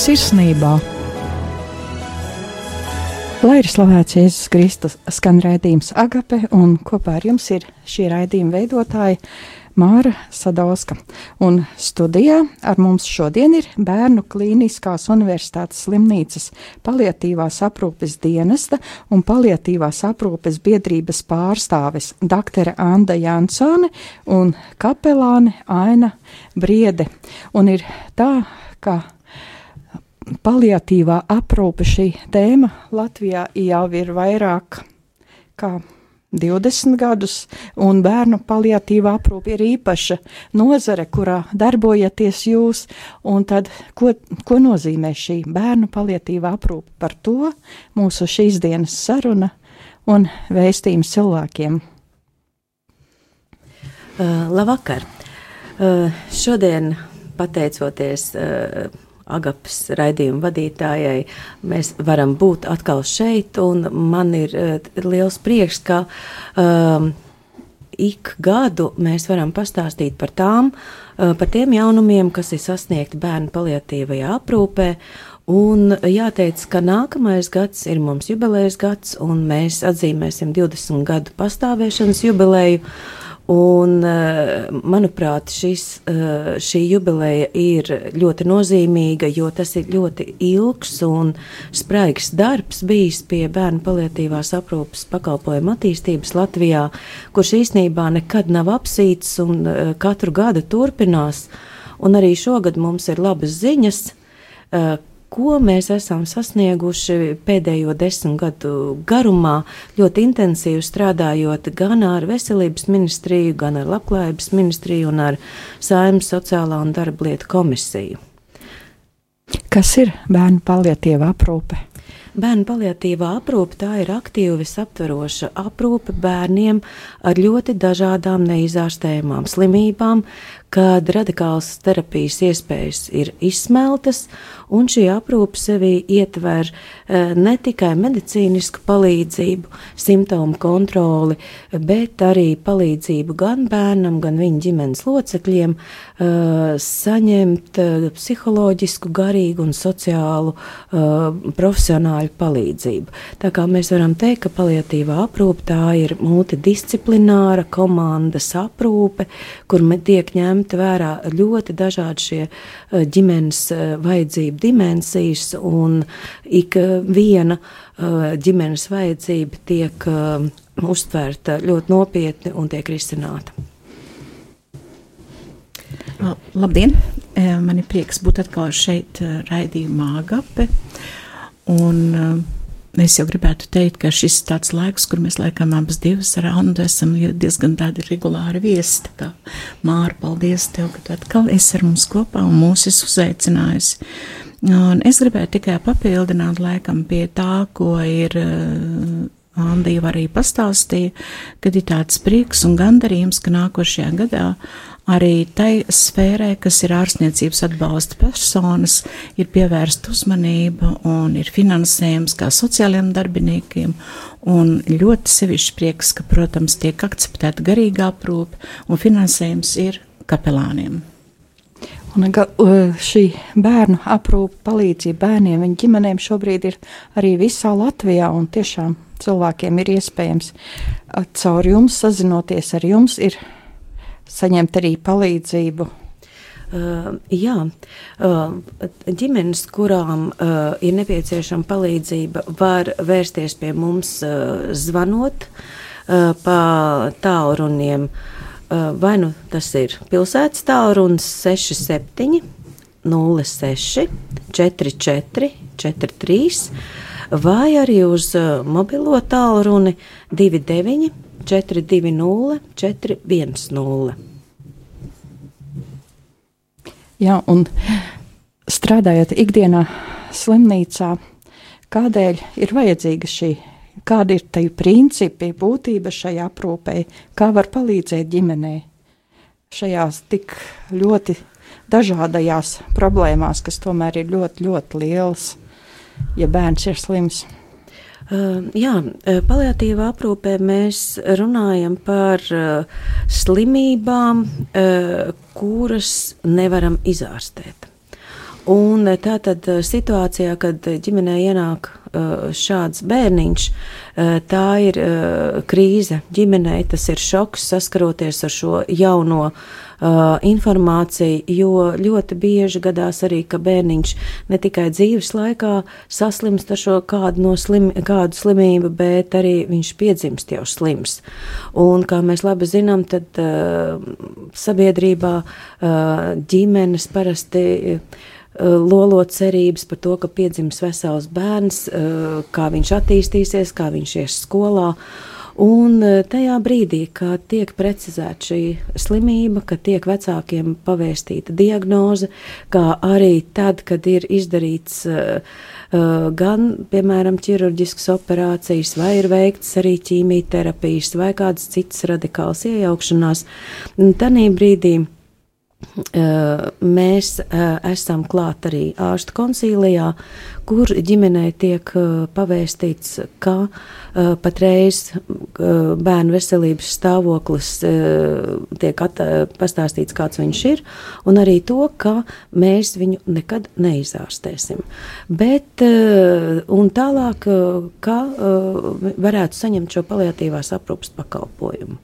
Sirsnībā. Lai ir slavēts Jēzus Kristus, skan raidījums Agape, un kopā ar jums ir šī raidījuma veidotāja Māra Sadauska. Un studijā ar mums šodien ir Bērnu Klīniskās Universitātes slimnīcas paliatīvās aprūpes dienesta un paliatīvās aprūpes biedrības pārstāvis doktore Anda Jansone un kapelāne Aina Briede. Un ir tā, ka paliatīvā aprūpe šī tēma Latvijā jau ir vairāk kā 20 gadus, un bērnu paliatīva aprūpe ir īpaša nozare, kurā darbojaties jūs. Tad, ko, ko nozīmē šī bērnu paliatīva aprūpe? Par to mūsu šīs dienas saruna un vēstījums cilvēkiem. Uh, labvakar! Uh, šodien, pateicoties uh, Agapas raidījuma vadītājai, mēs varam būt atkal šeit, man ir uh, liels prieks, ka um, ik gadu mēs varam pastāstīt par tām, uh, par tiem jaunumiem, kas ir sasniegti bērnu paliatīvajā aprūpē, Un jāteic, ka nākamais gads ir mums jubilejas gads, un mēs atzīmēsim 20 gadu pastāvēšanas jubileju. Uh, Un, eh, manuprāt, šis, eh, šī jubileja ir ļoti nozīmīga, jo tas ir ļoti ilgs un spraigs darbs bijis pie bērnu paliatīvās aprūpas pakalpojumu attīstības Latvijā, kurš īsnībā nekad nav apsīts un eh, katru gadu turpinās. Un arī šogad mums ir labas ziņas, ko mēs esam sasnieguši pēdējo desmit gadu garumā, ļoti intensīvi strādājot gan ar veselības ministriju, gan ar labklājības ministriju un ar Saimnes sociālā un darba lietu komisiju. Kas ir bērnu paliatīva aprūpe? Bērnu paliatīvā aprūpe tā ir aktīva, visaptveroša aprūpe bērniem ar ļoti dažādām neizārstējumām slimībām, kad radikālas terapijas iespējas ir izsmeltas, un šī aprūpe sevī ietver uh, ne tikai medicīnisku palīdzību, simptomu kontroli, bet arī palīdzību gan bērnam, gan viņa ģimenes locekļiem uh, saņemt uh, psiholoģisku, garīgu un sociālu profesionāļu palīdzību. Tā kā mēs varam teikt, ka paliatīvā aprūpe tā ir multidisciplināra komandas aprūpe, kur tiek ņemta ņemta vērā ļoti dažādi šie eh, ģimenes eh, vajadzību dimensijas, un ik viena eh, ģimenes vajadzība tiek uztvērta ļoti nopietni un tiek risināta. Labdien! Man ir prieks būt atkal šeit, raidījumā Agape. Un, uh, Es jau gribētu teikt, ka šis ir tāds laiks, kur mēs laikam abas divas ar Andu esam diezgan tādi regulāri viesi. Tā Māra, paldies tev, ka tu atkal esi ar mums kopā un mūs esi uzaicinājusi. Un es gribēju tikai papildināt laikam pie tā, ko ir uh, Andija arī pastāstīja, kad ir tāds prieks un gandarījums, ka nākošajā gadā arī tai sfērai, kas ir ārstniecības atbalsta personas, ir pievērsta uzmanība un ir finansējums kā sociālajiem darbiniekiem. Un ļoti sevišķi prieks, ka, protams, tiek akceptēta garīgā aprūpe un finansējums ir kapelāniem. Un šī bērnu aprūpe, palīdzība bērniem, viņu ģimenēm šobrīd ir arī visā Latvijā, tiešām cilvēkiem ir iespējams caur jums sazinoties ar jums, ir saņemt arī palīdzību? Uh, jā, uh, ģimenes, kurām uh, ir nepieciešama palīdzība, var vērsties pie mums uh, zvanot uh, pa tālruniem. Uh, vai nu tas ir pilsētas tālrunis 67, 06, 44, 43, vai arī uz uh, mobilo tālruni 29. 420, 410. Jā, un strādājot ikdienā slimnīcā, kādēļ ir vajadzīga šī, kādi ir tie principi, būtība šai aprūpei, kā var palīdzēt ģimenei šajās tik ļoti dažādajās problēmās, kas tomēr ir ļoti, ļoti lielas, ja bērns ir slims. Uh, jā, paliatīvā aprūpē mēs runājam par uh, slimībām, uh, kuras nevaram izārstēt. Un tā tad situācijā, kad ģimenē ienāk šāds bērniņš, tā ir krīze ģimenei, tas ir šoks saskaroties ar šo jauno uh, informāciju, jo ļoti bieži gadās arī, ka bērniņš ne tikai dzīves laikā saslimst ar šo kādu, no slim, kādu slimību, bet arī viņš piedzimst jau slims. Un, kā mēs labi zinām, tad uh, sabiedrībā uh, ģimenes parasti lolo cerības par to, ka piedzims vesels bērns, kā viņš attīstīsies, kā viņš ies skolā. Un e, tajā brīdī, kad tiek precizēta šī slimība, kad tiek vecākiem pavēstīta diagnoze, kā arī tad, kad ir izdarīts uh, gan, piemēram, ķirurģiskas operācijas, vai ir veikts arī ķīmijterapijas, vai kādas citas radikālas iejaukšanās, tad brīdī mēs esam klāt arī ārstu koncīlijā, kur ģimenei tiek pavēstīts, ka patreiz bērnu veselības stāvoklis tiek pastāstīts, kāds viņš ir, un arī to, ka mēs viņu nekad neizārstēsim. Bet, un tālāk, kā varētu saņemt šo paliatīvās aprūpas pakalpojumu.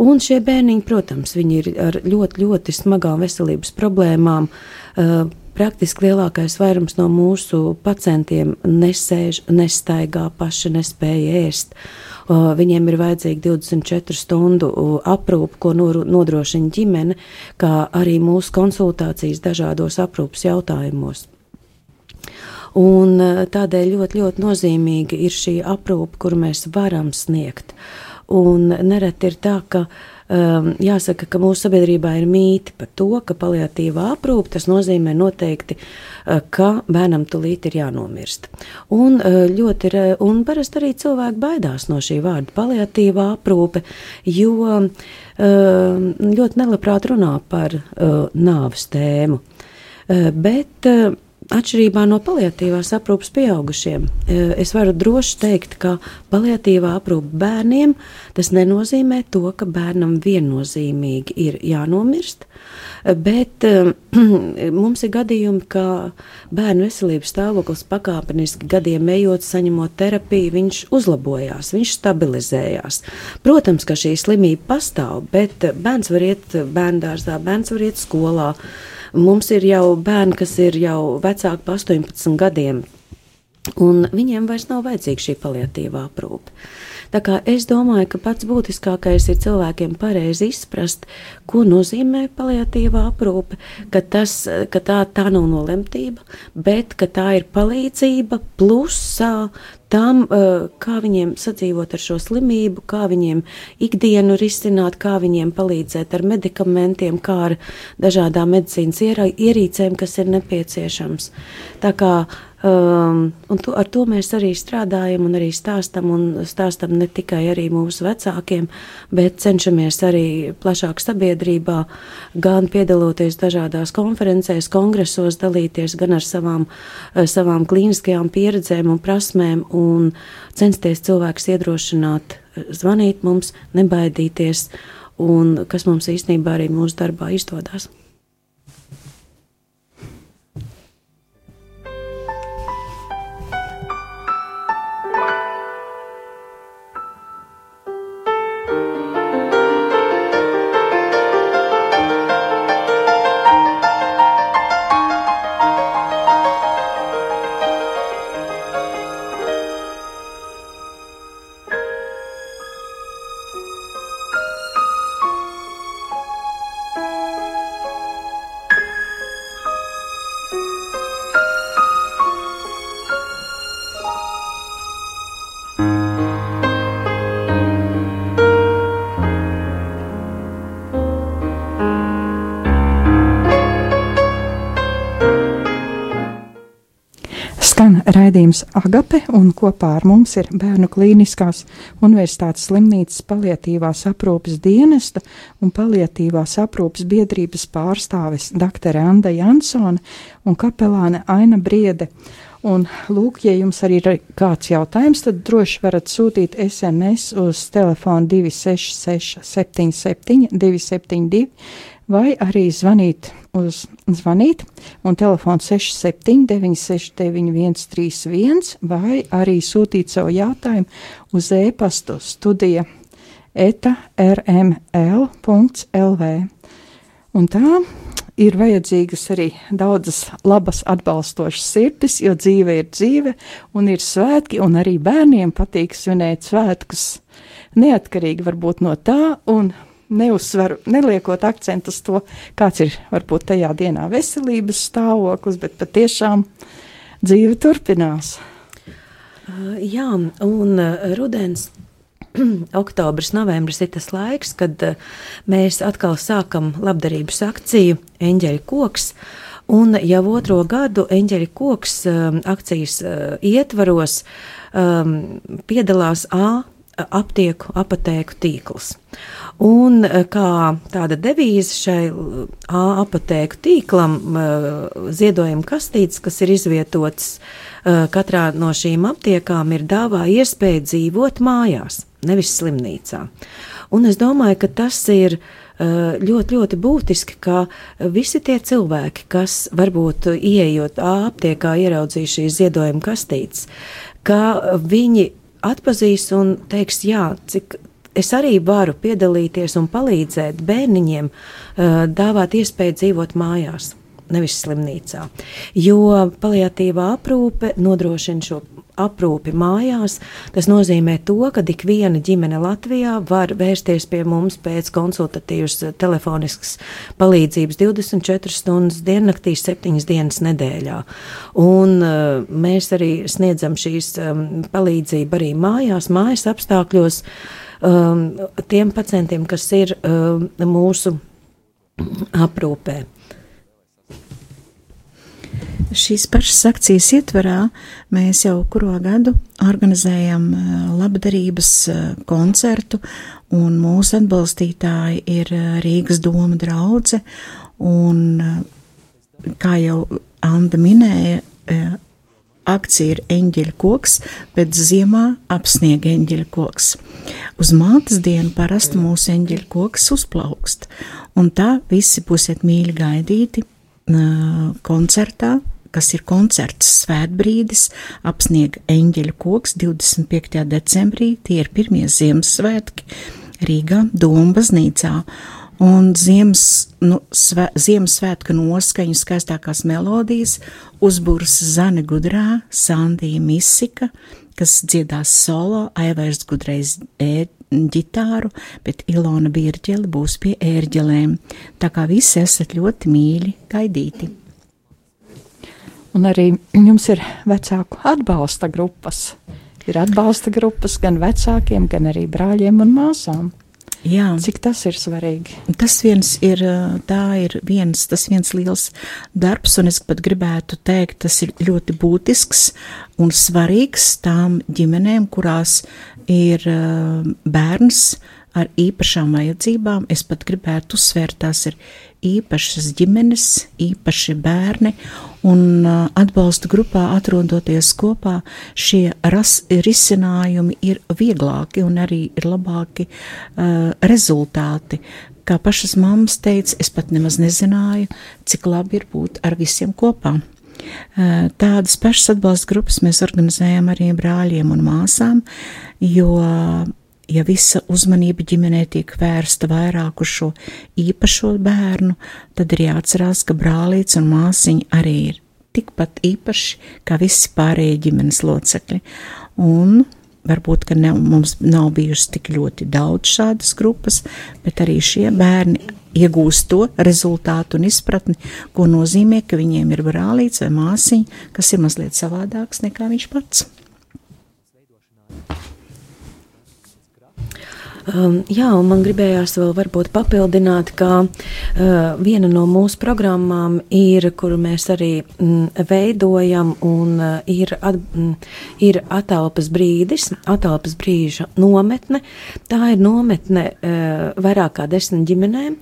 Un šie bērniņi, protams, viņi ir ar ļoti, ļoti smagām veselības problēmām. Praktiski lielākais vairums no mūsu pacientiem nesēž, nestaigā, paši nespēja ēst. Viņiem ir vajadzīga 24 stundu aprūpe, ko nodrošina ģimene, kā arī mūsu konsultācijas dažādos aprūpas jautājumos. Un tādēļ ļoti, ļoti nozīmīga ir šī aprūpe, kur mēs varam sniegt. Uh, Un nereti ir tā, ka um, jāsaka, ka mūsu sabiedrībā ir mīti par to, ka paliatīvā aprūpe tas nozīmē noteikti, uh, ka bērnam tulīt ir jānomirst. Un uh, ļoti ir, un parasti arī cilvēki baidās no šī vārda paliatīvā aprūpe, jo uh, ļoti nelabprāt runā par uh, nāves tēmu. Uh, bet uh, Atšķirībā no paliatīvās aprūpes pieaugušiem, e, es varu droši teikt, ka paliatīvā aprūpe bērniem tas nenozīmē to, ka bērnam viennozīmīgi ir jānomirst, bet e, mums ir gadījumi, ka bērnu veselības stāvoklis pakāpeniski gadiem ejot, saņemot terapiju, viņš uzlabojās, viņš stabilizējās. Protams, ka šī slimība pastāv, bet bērns var iet bērndārzā, bērns var iet skolā. Mums ir jau bērni, kas ir jau vecāki par 18 gadiem, un viņiem vairs nav vajadzīga šī paliatīvā aprūpe. Tā kā es domāju, ka pats būtiskākais ir cilvēkiem pareizi izprast, ko nozīmē paliatīvā aprūpe, ka, tas, ka tā, tā nav nolemtība, bet tā ir palīdzība plusā tam, kā viņiem sadzīvot ar šo slimību, kā viņiem ikdienu risināt, kā viņiem palīdzēt ar medikamentiem, kā ar dažādām medicīnas ierīcēm, kas ir nepieciešams. Tā kā Um, to, ar to mēs arī strādājam un arī stāstam, un stāstam ne tikai mūsu vecākiem, bet cenšamies arī plašāk sabiedrībā, gan piedaloties dažādās konferencēs, kongresos, dalīties gan ar savām, eh, savām klīniskajām pieredzēm un prasmēm un censties cilvēkus iedrošināt, eh, zvanīt mums, nebaidīties, un kas mums īstenībā arī mūsu darbā izdodas. Raidījums Agape, un kopā ar mums ir Bērnu klīniskās universitātes slimnīcas palietīvās aprūpes dienesta un palietīvās aprūpes biedrības pārstāvis dr. Anda Jansone un kapelāne Aina Briede. Un, lūk, ja jums arī ir kāds jautājums, tad droši varat sūtīt SMS uz telefonu 266 77 272 vai arī zvanīt uz zvanīt, un telefons 67 969 131 vai arī sūtīt savu jautājumu uz e-pastu studija eta rml.lv. Un tā ir vajadzīgas arī daudzas labas, atbalstošas sirdis, jo dzīve ir dzīve un ir svētki, un arī bērniem patīk svinēt svētkus. Neatkarīgi varbūt no tā, un neuzsveru, neliekot akcentu uz to, kāds ir varbūt tajā dienā veselības stāvoklis, bet patiešām dzīve turpinās. Uh, jā, un uh, rudens oktobris, novembris ir tas laiks, kad uh, mēs atkal sākam labdarības akciju Eņģeļa koks. Un jau otro gadu Eņģeļa koks akcijas ietvaros um, piedalās A aptieku, apatēku tīkls. Un kā tāda devīze šai apatēku tīklam, ziedojuma kastītes, kas ir izvietotas katrā no šīm aptiekām, ir dāvā iespēja dzīvot mājās nevis slimnīcā. Un es domāju, ka tas ir ļoti, ļoti būtiski, ka visi tie cilvēki, kas varbūt ieejot aptiekā ieraudzījuši šīs ziedojuma kastītes, ka viņi atpazīs un teiks, jā, cik es arī varu piedalīties un palīdzēt bērniņiem, eh, dāvāt iespēju dzīvot mājās nevis slimnīcā. Jo paliatīvā aprūpe nodrošina šo aprūpi mājās. Tas nozīmē to, ka ik viena ģimene Latvijā var vērsties pie mums pēc konsultatīvas telefoniskas palīdzības 24 stundas diennaktī, 7 dienas nedēļā. Un uh, mēs arī sniedzam šīs um, palīdzību arī mājās, mājas apstākļos um, tiem pacientiem, kas ir um, mūsu aprūpē. Šīs pašas akcijas ietvarā mēs jau kuro gadu organizējam eh, labdarības eh, koncertu, un mūsu atbalstītāji ir eh, Rīgas doma draudze, un, kā jau Anda minēja, akcija ir eņģeļa koks, bet ziemā apsniega eņģeļa koks. Uz mātes dienu parasti mūsu eņģeļa koks uzplaukst, un tā visi būsiet mīļi gaidīti koncertā kas ir koncerts Svētbrīdis, apsniega eņģeļu koks 25. decembrī, tie ir pirmie Ziemassvētki Rīgā, Doma baznīcā. Un ziemas, nu, svē, Ziemassvētku noskaņu skaistākās melodijas uzbūrs Zane Gudrā, Sandija Misika, kas dziedās solo, Aivairs Gudreiz e ģitāru, bet Ilona Birģeli būs pie ērģelēm. Tā kā visi esat ļoti mīļi gaidīti. Un arī jums ir vecāku atbalsta grupas. Ir atbalsta grupas gan vecākiem, gan arī brāļiem un māsām. Jā. Cik tas ir svarīgi? Tas viens ir, tā ir viens, tas viens liels darbs, un es pat gribētu teikt, tas ir ļoti būtisks un svarīgs tām ģimenēm, kurās ir bērns ar īpašām vajadzībām. Es pat gribētu uzsvērt, tās ir īpašas ģimenes, īpaši bērni, un atbalsta grupā atrodoties kopā, šie ras, risinājumi ir vieglāki un arī ir labāki uh, rezultāti. Kā pašas mammas teica, es pat nemaz nezināju, cik labi ir būt ar visiem kopā. Tādas pašas atbalsta grupas mēs organizējam arī brāļiem un māsām, jo ja visa uzmanība ģimenē tiek vērsta vairāk uz šo īpašo bērnu, tad ir jāatcerās, ka brālīts un māsiņa arī ir tikpat īpaši kā visi pārējie ģimenes locekļi. Un varbūt, ka ne, mums nav bijusi tik ļoti daudz šādas grupas, bet arī šie bērni iegūst to rezultātu un izpratni, ko nozīmē, ka viņiem ir brālīts vai māsiņa, kas ir mazliet savādāks nekā viņš pats. Um, jā, un man gribējās vēl varbūt papildināt, ka uh, viena no mūsu programmām ir, kuru mēs arī mm, veidojam, un uh, ir, at, mm, ir atelpas brīdis, atelpas brīža nometne. Tā ir nometne uh, vairāk kā desmit ģimenēm,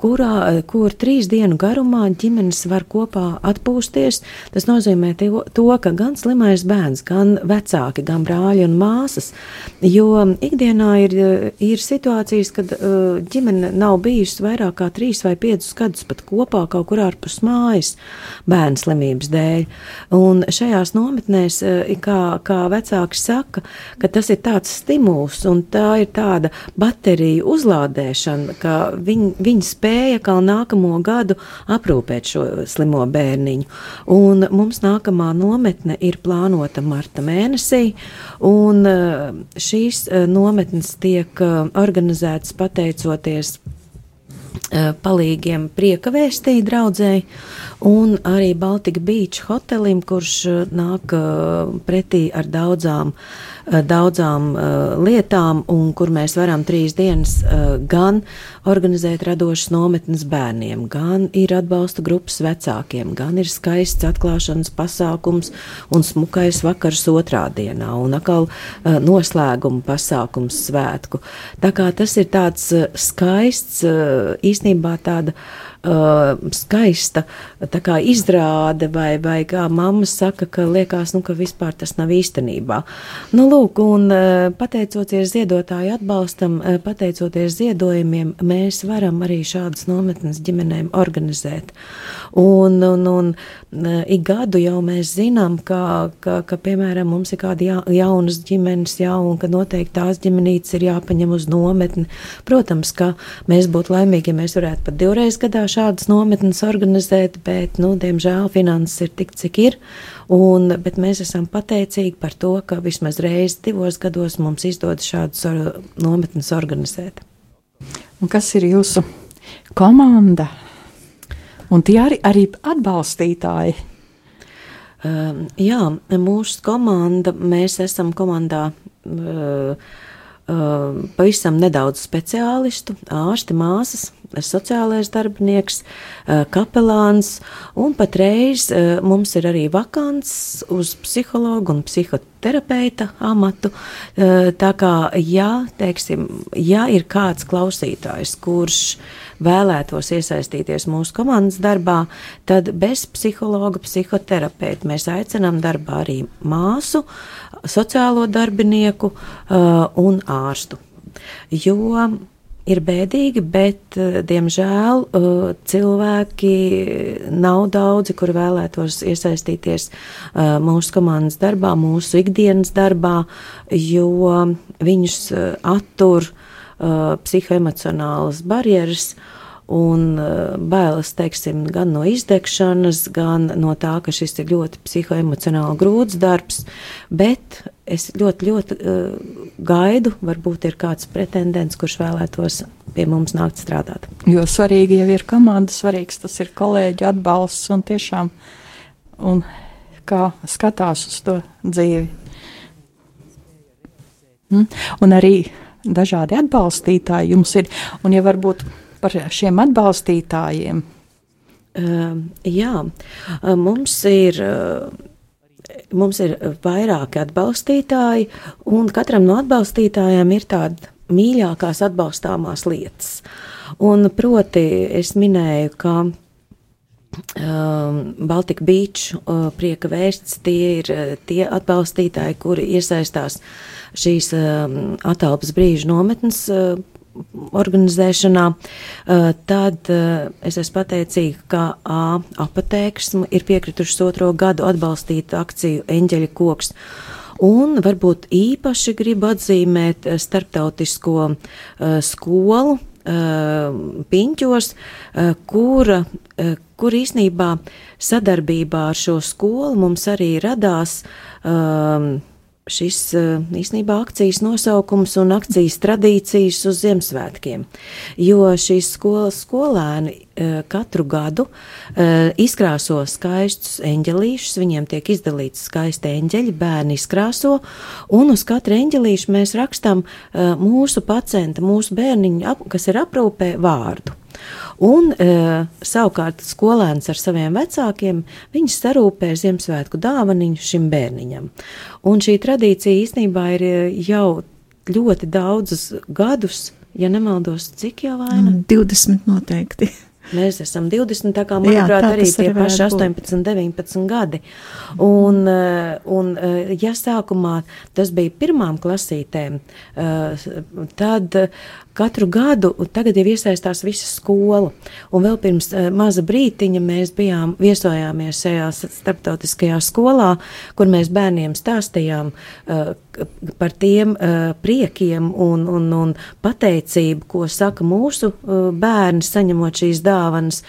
kurā, kur trīs dienu garumā ģimenes var kopā atpūsties. Tas nozīmē to, ka gan slimais bērns, gan vecāki, gan brāļi un māsas, jo ikdienā ir, ir situācijas, kad ģimene nav bijusi vairāk kā trīs vai piecus gadus pat kopā kaut kur ārpus mājas bērnu slimības dēļ. Un šajās nometnēs, kā, kā vecāki saka, ka tas ir tāds stimuls un tā ir tāda baterija uzlādēšana, ka viņi, viņi spēja kā nākamo gadu aprūpēt šo slimo bērniņu. Un mums nākamā nometne ir plānota marta mēnesī, un eh, šīs eh, nometnes tiek eh, organizētas pateicoties palīgiem prieka vēstī draudzēji un arī Baltika Beach hotelim, kurš nāk pretī ar daudzām uh, daudzām uh, lietām, un kur mēs varam trīs dienas uh, gan organizēt radošas nometnes bērniem, gan ir atbalsta grupas vecākiem, gan ir skaists atklāšanas pasākums un smukais vakars otrā dienā, un atkal noslēguma pasākums svētku. Tā kā tas ir tāds skaists, īstenībā tāda uh, skaista izrāde, vai, vai kā mamma saka, ka liekas, nu, ka vispār tas nav īstenībā. Nu, lūk, un uh, pateicoties ziedotāju atbalstam, uh, pateicoties ziedojumiem, mēs varam arī šādas nometnes ģimenēm organizēt. Un, un, un uh, ik gadu jau mēs zinām, ka, ka, ka piemēram, mums ir kādi ja, jaunas ģimenes, jā, un ka noteikti tās ģimenītes ir jāpaņem uz nometni. Protams, ka mēs būtu laimīgi, ja mēs varētu pat divreiz gadā šādas nometnes organizēt, bet, nu, diemžēl finanses ir tik, cik ir. Un, bet mēs esam pateicīgi par to, ka vismaz reizi divos gados mums izdodas šādas or nometnes organizēt. Un kas ir jūsu komanda? Un tie arī, arī atbalstītāji. Uh, jā, mūsu komanda, mēs esam komandā uh, uh, pavisam nedaudz speciālistu, ārsti, māsas, sociālais darbinieks, kapelāns, un patreiz mums ir arī vakants uz psihologu un psihoterapeita amatu. Tā kā, ja, teiksim, ja ir kāds klausītājs, kurš vēlētos iesaistīties mūsu komandas darbā, tad bez psihologa, psihoterapeita mēs aicinām darbā arī māsu, sociālo darbinieku un ārstu. Jo ir bēdīgi, bet, diemžēl, cilvēki nav daudzi, kur vēlētos iesaistīties mūsu komandas darbā, mūsu ikdienas darbā, jo viņus attur psihoemocionālas barjeras un bailes, teiksim, gan no izdegšanas, gan no tā, ka šis ir ļoti psihoemocionāli grūts darbs, bet es ļoti, ļoti uh, gaidu, varbūt ir kāds pretendents, kurš vēlētos pie mums nākt strādāt. Jo svarīgi jau ir komanda, svarīgs tas ir kolēģi atbalsts un tiešām, un kā skatās uz to dzīvi. Mm? Un arī dažādi atbalstītāji jums ir, un ja varbūt par šiem atbalstītājiem. Uh, jā, uh, mums ir uh, mums ir vairāki atbalstītāji, un katram no atbalstītājiem ir tāda mīļākās atbalstāmās lietas. Un proti, es minēju, ka Baltika Beach prieka vēsts tie ir tie atbalstītāji, kuri iesaistās šīs atelpas brīža nometnes organizēšanā, eh, tad eh, es esmu pateicīga, ka A apatēks ir piekritušas otro gadu atbalstīt akciju Eņģeļa koks. Un varbūt īpaši gribu atzīmēt eh, starptautisko uh, skolu uh, piņķos, uh, kura, kur īsnībā sadarbībā ar šo skolu mums arī radās šis eh, īstenībā akcijas nosaukums un akcijas tradīcijas uz Ziemassvētkiem. Jo šīs skolas skolēni eh, katru gadu eh, izkrāso skaistus eņģelīšus, viņiem tiek izdalīts skaisti eņģeļi, bērni izkrāso, un uz katru eņģelīšu mēs rakstam mūsu pacienta, mūsu bērniņu, kas ir aprūpē, vārdu. Un e, savukārt skolēns ar saviem vecākiem sarūpē Ziemassvētku dāvaniņu šim bērniņam. Un šī tradīcija īstenībā ir e, jau ļoti daudzus gadus ja nemaldos, cik jau vaina? 20 noteikti. Mēs esam 20, tā kā, manuprāt, Jā, tā arī tie paši 18, 19 gadi. Un, eh, un, eh, ja sākumā tas bija pirmām klasītēm, tad katru gadu, tagad jau iesaistās visa skola. Un vēl pirms uh, maza brītiņa mēs bijām, viesojāmies šajā starptautiskajā skolā, kur mēs bērniem stāstījām uh, par tiem uh, priekiem un, un, un pateicību, ko saka mūsu uh, bērni, saņemot šīs dāvanas.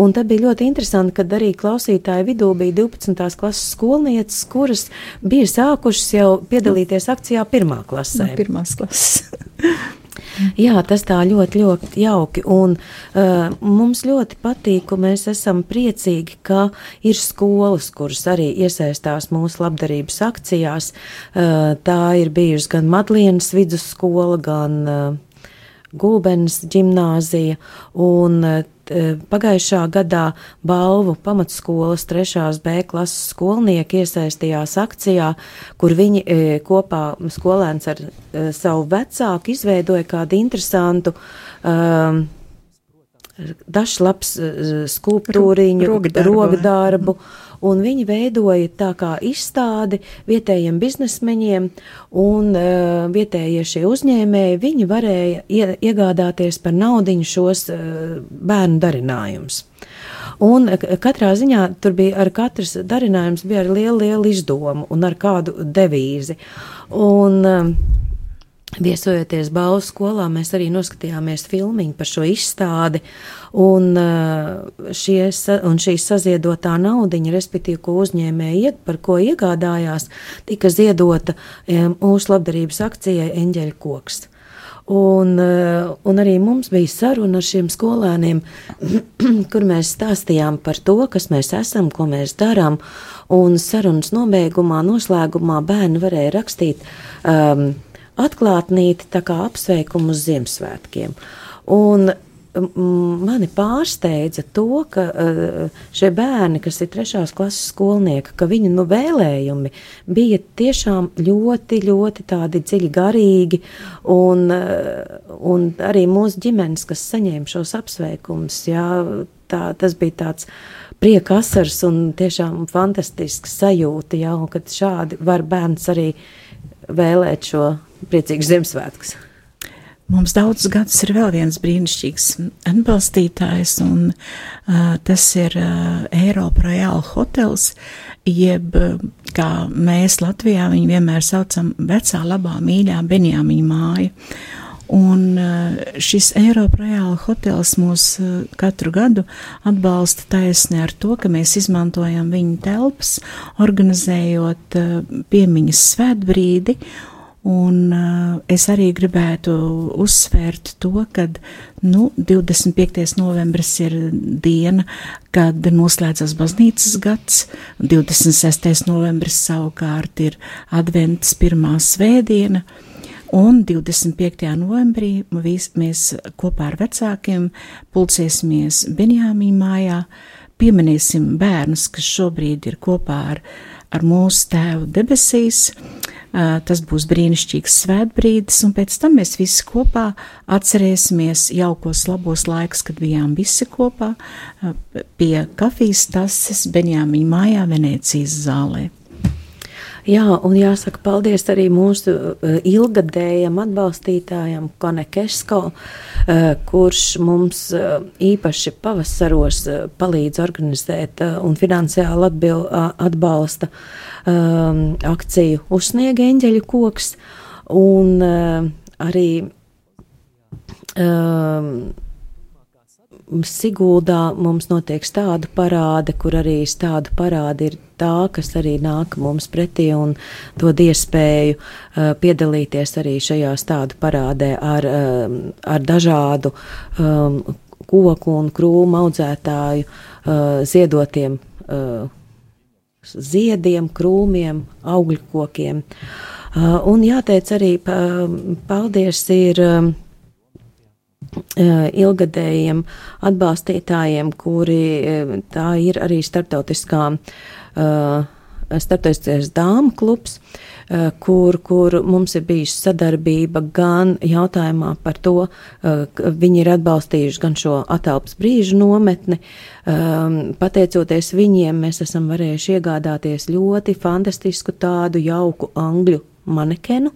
Un tad bija ļoti interesanti, kad arī klausītāju vidū bija 12. klases skolnieces, kuras bija sākušas jau piedalīties akcijā pirmā klasē. No pirmās klases. Jā, tas tā ļoti, ļoti jauki. Un uh, mums ļoti patīk, un mēs esam priecīgi, ka ir skolas, kuras arī iesaistās mūsu labdarības akcijās. Uh, tā ir bijusi gan Madlienas vidusskola, gan uh, Gulbens ģimnāzija. Un, uh, Eh, pagājušā gadā balvu pamatskolas 3. B klases skolnieki iesaistījās akcijā, kur viņi eh, kopā skolēns ar eh, savu vecāku izveidoja kādu interesantu um, dažlaps skulptūriņu, rogdarbu. rogdarbu un viņi veidoja tā kā izstādi vietējiem biznesmeņiem, un uh, vietējie šie uzņēmēji, viņi varēja ie, iegādāties par naudiņu šos uh, bērnu darinājumus. Un katrā ziņā tur bija ar katrs darinājums bija ar lielu, lielu izdomu un ar kādu devīzi. Un, uh, Viesojoties Bālu skolā, mēs arī noskatījāmies filmu par šo izstādi. Un, uh, šie, un šī saziedotā naudiņa, respektīvi, ko uzņēmēji par ko iegādājās, tika ziedota um, mūsu labdarības akcijai Eņģeļa koks. Un, uh, un arī mums bija saruna ar šiem skolēniem, kur mēs stāstījām par to, kas mēs esam, ko mēs darām. Un sarunas nobeigumā, noslēgumā bērni varēja rakstīt. Um, atklātnīti tā kā apsveikumu uz Ziemassvētkiem. Un mani pārsteidza to, ka uh, šie bērni, kas ir trešās klases skolnieki, ka viņu nu, vēlējumi bija tiešām ļoti, ļoti tādi dziļi garīgi, un, uh, un arī mūsu ģimenes, kas saņēma šos apsveikumus, jā, tā, tas bija tāds prieka asars un tiešām fantastisks sajūta, jā, un kad šādi var bērns arī vēlēt šo priecīgus Ziemassvētkus. Mums daudzus gadus ir vēl viens brīnišķīgs atbalstītājs, un uh, tas ir uh, Eiropa Royal Hotels, jeb, kā mēs Latvijā viņu vienmēr saucam, vecā labā mīļā Benjāmiņa māja. Un šis Eiropa Reāla hotels mūs katru gadu atbalsta taisni ar to, ka mēs izmantojam viņu telpas, organizējot piemiņas svētbrīdi Un uh, es arī gribētu uzsvērt to, ka nu, 25. novembris ir diena, kad noslēdzas baznīcas gads, 26. novembris savukārt ir advents pirmā svētdiena, un 25. novembrī vis, mēs kopā ar vecākiem pulcēsimies Benjāmī mājā, pieminēsim bērnus, kas šobrīd ir kopā ar, ar mūsu tēvu debesīs, Tas būs brīnišķīgs svētbrīdis, un pēc tam mēs visi kopā atcerēsimies jaukos labos laikus, kad bijām visi kopā pie kafijas tases Benjāmiņa mājā Venēcijas zālē. Jā, un jāsaka paldies arī mūsu ilgadējam atbalstītājam Konekesko, kurš mums īpaši pavasaros palīdz organizēt un finansiāli atbil, atbalsta um, akciju Uzsniega eņģeļu koks, un uh, arī um, Siguldā mums notiek stādu parāde, kur arī stādu parāde ir tā, kas arī nāk mums pretī un dod iespēju uh, piedalīties arī šajā stādu parādē ar, uh, ar dažādu um, koku un krūmu audzētāju uh, ziedotiem uh, ziediem, krūmiem, augļkokiem. Uh, un jāteic arī paldies ir um, uh, ilgadējiem atbalstītājiem, kuri uh, tā ir arī starptautiskā, starptautiskais dāmu klubs, uh, kur, kur mums ir bijusi sadarbība gan jautājumā par to, uh, viņi ir atbalstījuši gan šo atelpas brīžu nometni. Um, pateicoties viņiem, mēs esam varējuši iegādāties ļoti fantastisku tādu jauku angļu manekenu.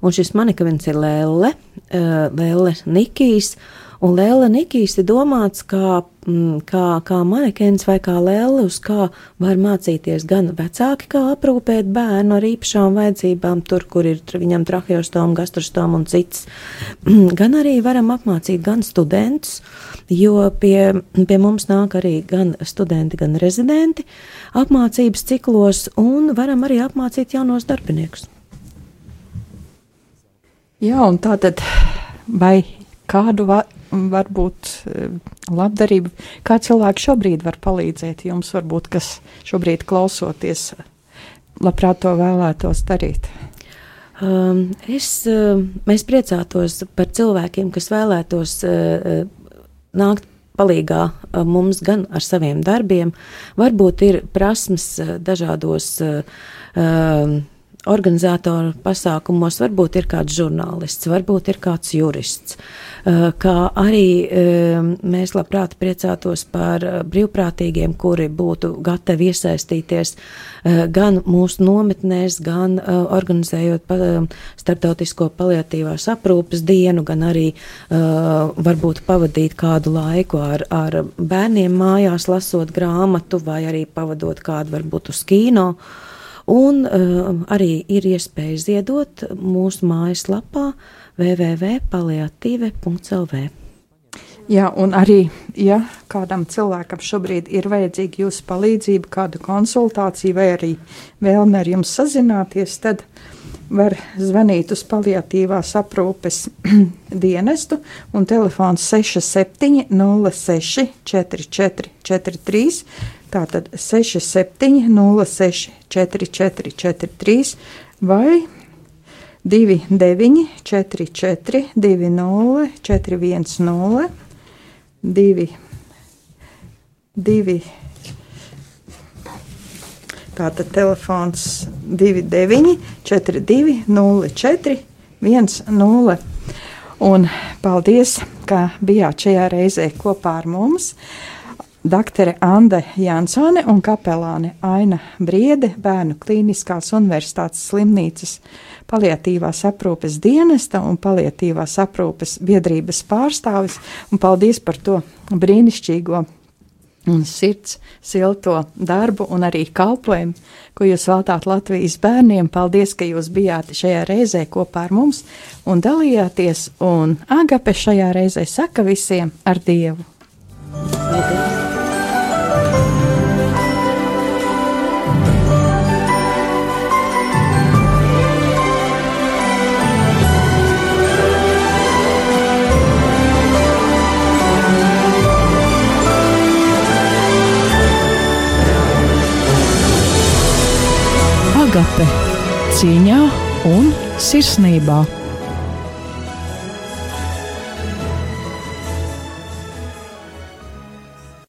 Un šis manekens ir Lēle, uh, Lēle Nikijs. Un Lēle Nikijs ir domāts kā, mm, kā, kā manekens vai kā lēle, uz kā var mācīties gan vecāki, kā aprūpēt bērnu ar īpašām vajadzībām, tur, kur ir viņam tracheostoma, gastrostoma un cits. Gan arī varam apmācīt gan studentus, jo pie, pie mums nāk arī gan studenti, gan rezidenti apmācības ciklos, un varam arī apmācīt jaunos darbiniekus. Jā, un tā tad vai kādu va, varbūt eh, labdarību, kā cilvēki šobrīd var palīdzēt jums, varbūt, kas šobrīd klausoties, labprāt to vēlētos darīt? Um, es, uh, mēs priecātos par cilvēkiem, kas vēlētos uh, nākt palīgā uh, mums gan ar saviem darbiem, varbūt ir prasmes uh, dažādos uh, uh, organizatoru pasākumos varbūt ir kāds žurnālists, varbūt ir kāds jurists. Eh, kā arī eh, mēs labprāt priecātos par eh, brīvprātīgiem, kuri būtu gatavi iesaistīties gan mūsu nometnēs, gan organizējot starptautisko paliatīvās aprūpes dienu, gan arī varbūt pavadīt kādu laiku ar, ar bērniem mājās, lasot grāmatu vai arī pavadot kādu varbūt uz kīno. Un uh, arī ir iespēja ziedot mūsu mājaslapā www.paliatīve.lv. Jā, un arī, ja kādam cilvēkam šobrīd ir vajadzīga jūsu palīdzība, kāda konsultācija vai arī vēlme ar jums sazināties, tad var zvanīt uz paliatīvās aprūpes dienestu un telefons 6706 4443 Tātad 6706 4443 vai 29 44 20 410 2 2 Tātad telefons 29 42 04 10. Un paldies, ka bijāt šajā reizē kopā ar mums. Daktere Anne Jansone un kapelāne Aina Briede, Bērnu Kliniskās Universitātes slimnīcas paliatīvās aprūpes dienesta un paliatīvās aprūpes biedrības pārstāvis. Un paldies par to brīnišķīgo un sirds silto darbu un arī kalpojumu, ko jūs veltāt Latvijas bērniem. Paldies, ka jūs bijāt šajā reizē kopā ar mums un dalījāties. Un Agape šajā reizē saka visiem ar Dievu! Paldies! Agape cīņā un sirsnībā.